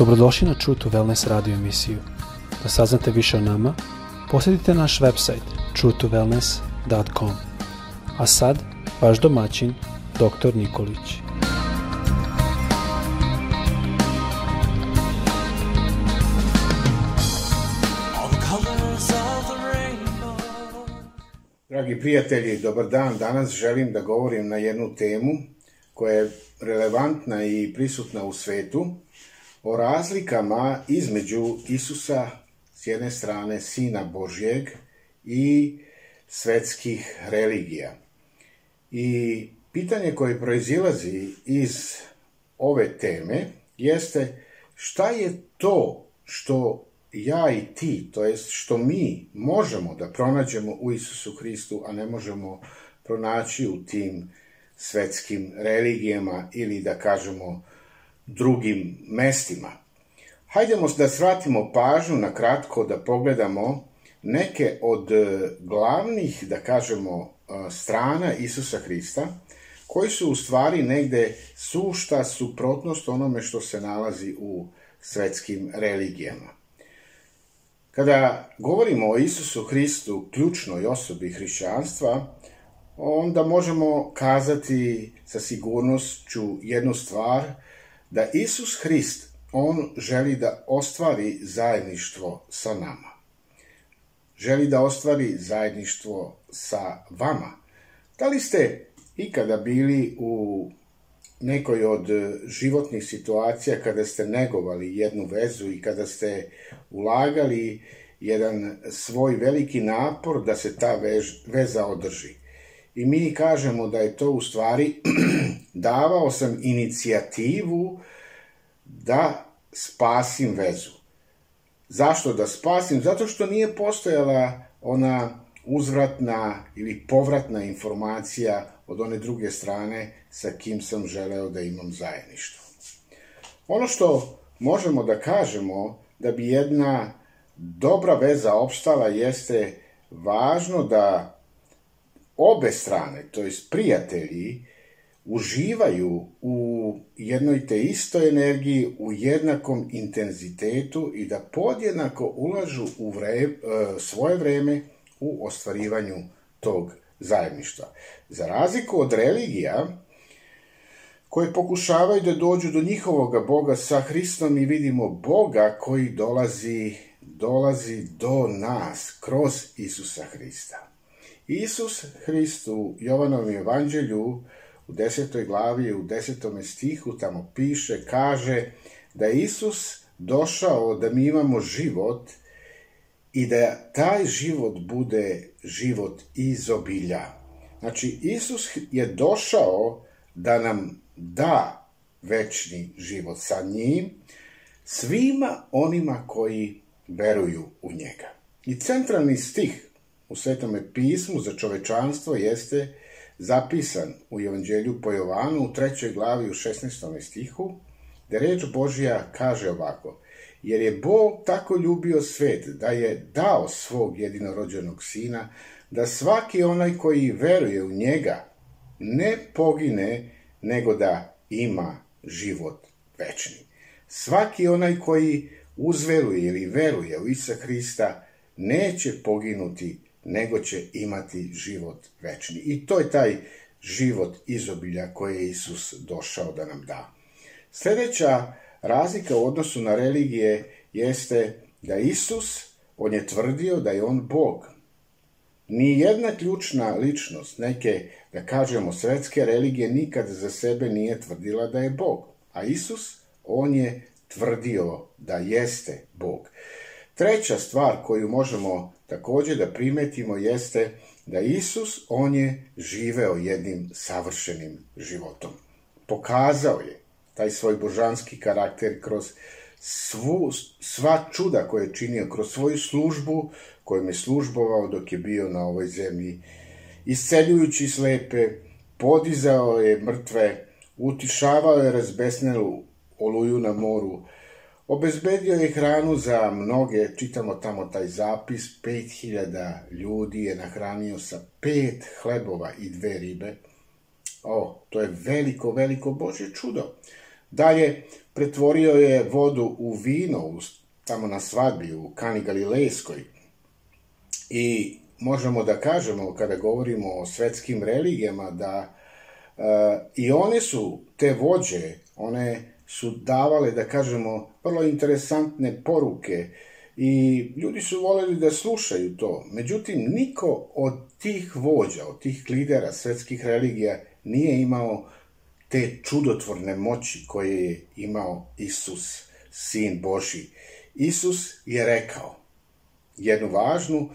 Dobrodošli na True to Wellness radio emisiju. Da saznate više o nama, posjetite naš website truetowellness.com. A sad, vaš domaćin, dr. Nikolić. Dragi prijatelji, dobar dan. Danas želim da govorim na jednu temu koja je relevantna i prisutna u svetu, o razlikama između Isusa s jedne strane Sina Božjeg i svetskih religija. I pitanje koje proizilazi iz ove teme jeste šta je to što ja i ti, to jest što mi možemo da pronađemo u Isusu Hristu, a ne možemo pronaći u tim svetskim religijama ili da kažemo drugim mestima. Hajdemo da svratimo pažnju na kratko da pogledamo neke od e, glavnih, da kažemo, e, strana Isusa Hrista, koji su u stvari negde sušta suprotnost onome što se nalazi u svetskim religijama. Kada govorimo o Isusu Hristu, ključnoj osobi hrišćanstva, onda možemo kazati sa sigurnošću jednu stvar, da Isus Hrist, on želi da ostvari zajedništvo sa nama. Želi da ostvari zajedništvo sa vama. Da li ste ikada bili u nekoj od životnih situacija kada ste negovali jednu vezu i kada ste ulagali jedan svoj veliki napor da se ta vez, veza održi. I mi kažemo da je to u stvari davao sam inicijativu da spasim vezu. Zašto da spasim? Zato što nije postojala ona uzvratna ili povratna informacija od one druge strane sa kim sam želeo da imam zajedništvo. Ono što možemo da kažemo da bi jedna dobra veza opstala jeste važno da obe strane, to jest prijatelji, uživaju u jednoj te istoj energiji, u jednakom intenzitetu i da podjednako ulažu u vre, e, svoje vreme u ostvarivanju tog zajedništva. Za razliku od religija, koje pokušavaju da dođu do njihovog Boga sa Hristom i vidimo Boga koji dolazi, dolazi do nas kroz Isusa Hrista. Isus Hrist u Jovanovom evanđelju u desetoj glavi, u desetome stihu, tamo piše, kaže da je Isus došao da mi imamo život i da taj život bude život iz obilja. Znači, Isus je došao da nam da večni život sa njim, svima onima koji veruju u njega. I centralni stih u Svetome pismu za čovečanstvo jeste zapisan u Evanđelju po Jovanu u trećoj glavi u 16. stihu, da reč Božija kaže ovako, jer je Bog tako ljubio svet da je dao svog jedinorođenog sina, da svaki onaj koji veruje u njega ne pogine, nego da ima život večni. Svaki onaj koji uzveruje ili veruje u Isa Hrista neće poginuti, nego će imati život večni. I to je taj život izobilja koje je Isus došao da nam da. Sledeća razlika u odnosu na religije jeste da Isus, on je tvrdio da je on Bog. Ni jedna ključna ličnost neke, da kažemo, svetske religije nikad za sebe nije tvrdila da je Bog. A Isus, on je tvrdio da jeste Bog. Treća stvar koju možemo takođe da primetimo jeste da Isus, on je živeo jednim savršenim životom. Pokazao je taj svoj božanski karakter kroz svu, sva čuda koje je činio, kroz svoju službu kojom je službovao dok je bio na ovoj zemlji, isceljujući slepe, podizao je mrtve, utišavao je razbesnelu oluju na moru, Obezbedio je hranu za mnoge, čitamo tamo taj zapis, 5000 ljudi je nahranio sa pet hlebova i dve ribe. O, to je veliko, veliko Božje čudo. Dalje, pretvorio je vodu u vino, tamo na svadbi u Kani Galilejskoj. I možemo da kažemo, kada govorimo o svetskim religijama, da e, i one su te vođe, one su davale, da kažemo, vrlo interesantne poruke i ljudi su voleli da slušaju to. Međutim, niko od tih vođa, od tih lidera svetskih religija nije imao te čudotvorne moći koje je imao Isus, sin Boži. Isus je rekao jednu važnu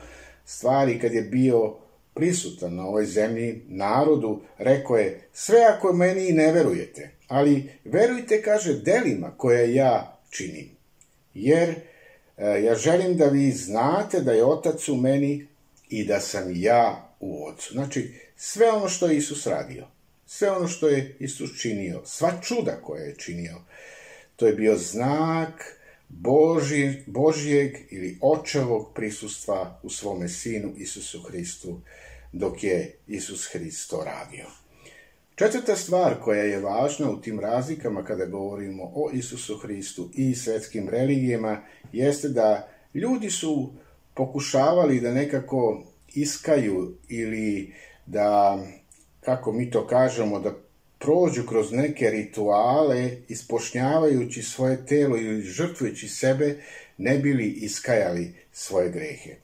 stvar i kad je bio prisutan na ovoj zemlji, narodu, rekao je, sve ako meni i ne verujete, ali verujte, kaže, delima koje ja činim. Jer e, ja želim da vi znate da je Otac u meni i da sam ja u ocu. Znači, sve ono što je Isus radio, sve ono što je Isus činio, sva čuda koje je činio, to je bio znak Božijeg, Božjeg ili očevog prisustva u svome sinu Isusu Hristu, dok je Isus Hristo radio. Četvrta stvar koja je važna u tim razlikama kada govorimo o Isusu Hristu i svetskim religijama jeste da ljudi su pokušavali da nekako iskaju ili da, kako mi to kažemo, da prođu kroz neke rituale ispošnjavajući svoje telo ili žrtvujući sebe ne bili iskajali svoje grehe.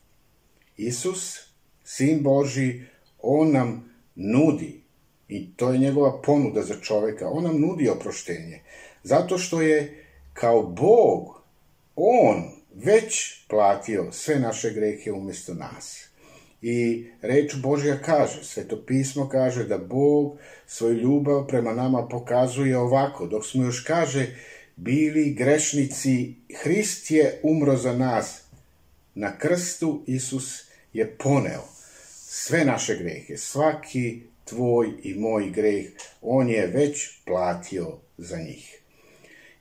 Isus sin Boži, on nam nudi, i to je njegova ponuda za čoveka, on nam nudi oproštenje, zato što je kao Bog, on već platio sve naše greke umesto nas. I reč Božja kaže, svetopismo kaže da Bog svoju ljubav prema nama pokazuje ovako, dok smo još kaže bili grešnici, Hrist je umro za nas, na krstu Isus je poneo sve naše grehe, svaki tvoj i moj greh, on je već platio za njih.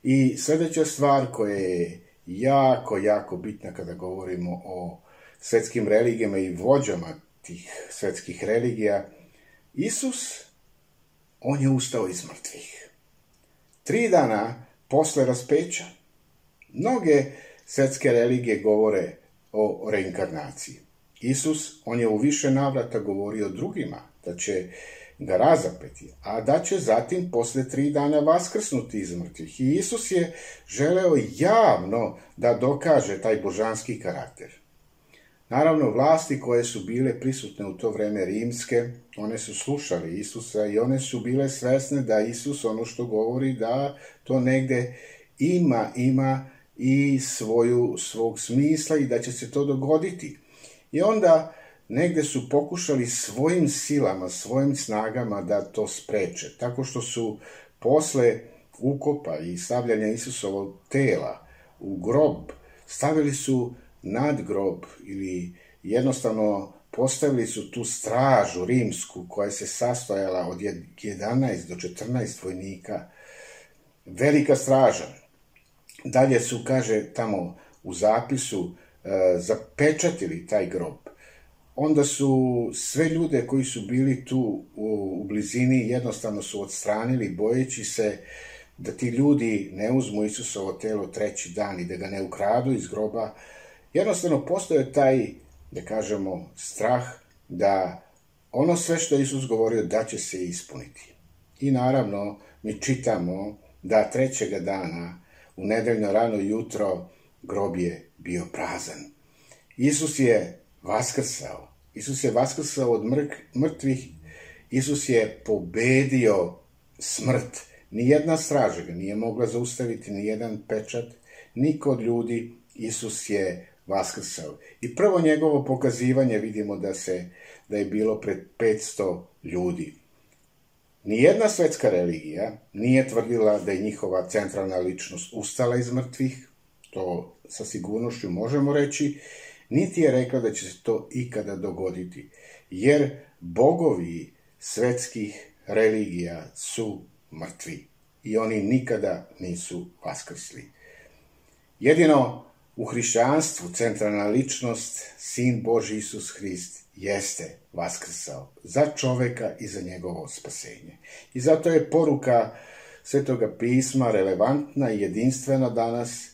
I sledeća stvar koja je jako, jako bitna kada govorimo o svetskim religijama i vođama tih svetskih religija, Isus, on je ustao iz mrtvih. Tri dana posle raspeća, mnoge svetske religije govore o reinkarnaciji. Isus, on je u više navrata govorio drugima da će ga razapeti, a da će zatim posle tri dana vaskrsnuti iz mrtvih. I Isus je želeo javno da dokaže taj božanski karakter. Naravno, vlasti koje su bile prisutne u to vreme rimske, one su slušali Isusa i one su bile svesne da Isus ono što govori da to negde ima, ima i svoju, svog smisla i da će se to dogoditi. I onda negde su pokušali svojim silama, svojim snagama da to spreče, tako što su posle ukopa i stavljanja Isusovog tela u grob, stavili su nad grob ili jednostavno postavili su tu stražu rimsku koja se sastojala od 11 do 14 vojnika. Velika straža. Dalje su, kaže tamo u zapisu, E, zapečatili taj grob. Onda su sve ljude koji su bili tu u, u blizini jednostavno su odstranili bojeći se da ti ljudi ne uzmu Isusovo telo treći dan i da ga ne ukradu iz groba. Jednostavno postoje taj, da kažemo, strah da ono sve što je Isus govorio da će se ispuniti. I naravno mi čitamo da trećega dana u nedeljno rano jutro grob je bio prazan. Isus je vaskrsao. Isus je vaskrsao od mrtvih. Isus je pobedio smrt. Nijedna straža ga nije mogla zaustaviti, nijedan pečat, niko od ljudi. Isus je vaskrsao. I prvo njegovo pokazivanje vidimo da se da je bilo pred 500 ljudi. Nijedna svetska religija nije tvrdila da je njihova centralna ličnost ustala iz mrtvih, što sa sigurnošću možemo reći, niti je rekla da će se to ikada dogoditi, jer bogovi svetskih religija su mrtvi i oni nikada nisu vaskrsli. Jedino u hrišćanstvu centralna ličnost, Sin Boži Isus Hrist, jeste vaskrsao za čoveka i za njegovo spasenje. I zato je poruka Svetoga pisma relevantna i jedinstvena danas –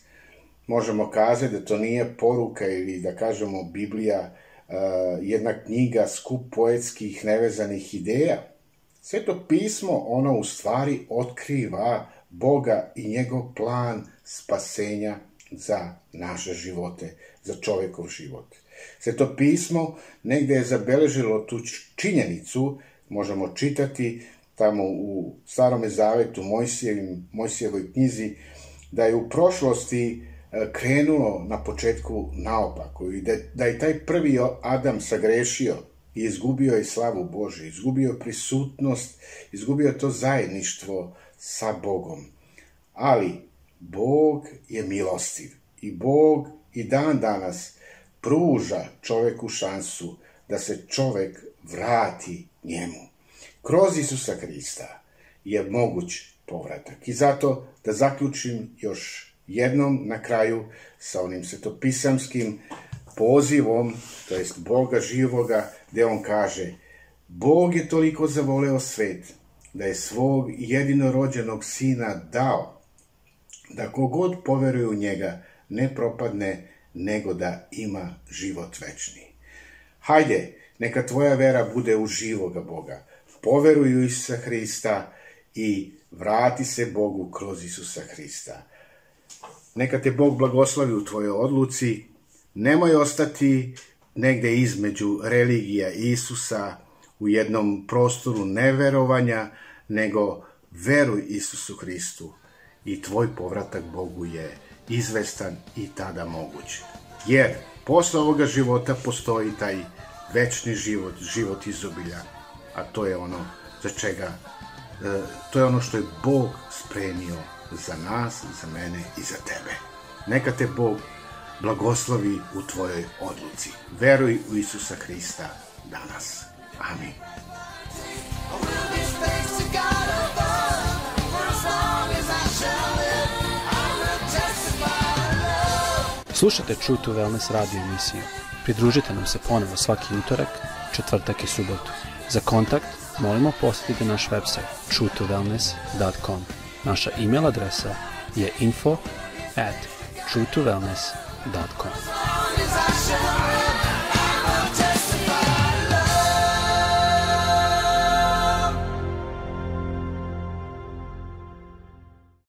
možemo kazati da to nije poruka ili da kažemo Biblija uh, jedna knjiga skup poetskih nevezanih ideja. Sve to pismo ono u stvari otkriva Boga i njegov plan spasenja za naše živote, za čovekov život. Sve to pismo negde je zabeležilo tu činjenicu, možemo čitati tamo u Starome zavetu Mojsijevim, Mojsijevoj knjizi, da je u prošlosti uh, E, krenulo na početku naopako i da, da je taj prvi Adam sagrešio i izgubio je slavu Božju, izgubio prisutnost, izgubio to zajedništvo sa Bogom. Ali Bog je milostiv i Bog i dan danas pruža čoveku šansu da se čovek vrati njemu. Kroz Isusa Krista je moguć povratak. I zato da zaključim još jednom na kraju sa onim svetopisamskim pozivom, to jest Boga živoga, gde on kaže Bog je toliko zavoleo svet da je svog jedinorođenog sina dao da kogod poveruje u njega ne propadne nego da ima život večni. Hajde, neka tvoja vera bude u živoga Boga. Poveruj u Isusa Hrista i vrati se Bogu kroz Isusa Hrista neka te Bog blagoslovi u tvojoj odluci, nemoj ostati negde između religija Isusa u jednom prostoru neverovanja, nego veruj Isusu Hristu i tvoj povratak Bogu je izvestan i tada moguć. Jer posle ovoga života postoji taj večni život, život izobilja, a to je ono za čega, e, to je ono što je Bog spremio za nas, za mene i za tebe. Neka te Bog blagoslovi u tvojoj odluci. Veruj u Isusa Hrista danas. Amin. Slušajte True to Wellness radio emisiju. Pridružite nam se ponovo svaki utorak, četvrtak i subotu. Za kontakt molimo posjetite naš website truetowellness.com. Naša e-mail adresa je info at truetowellness.com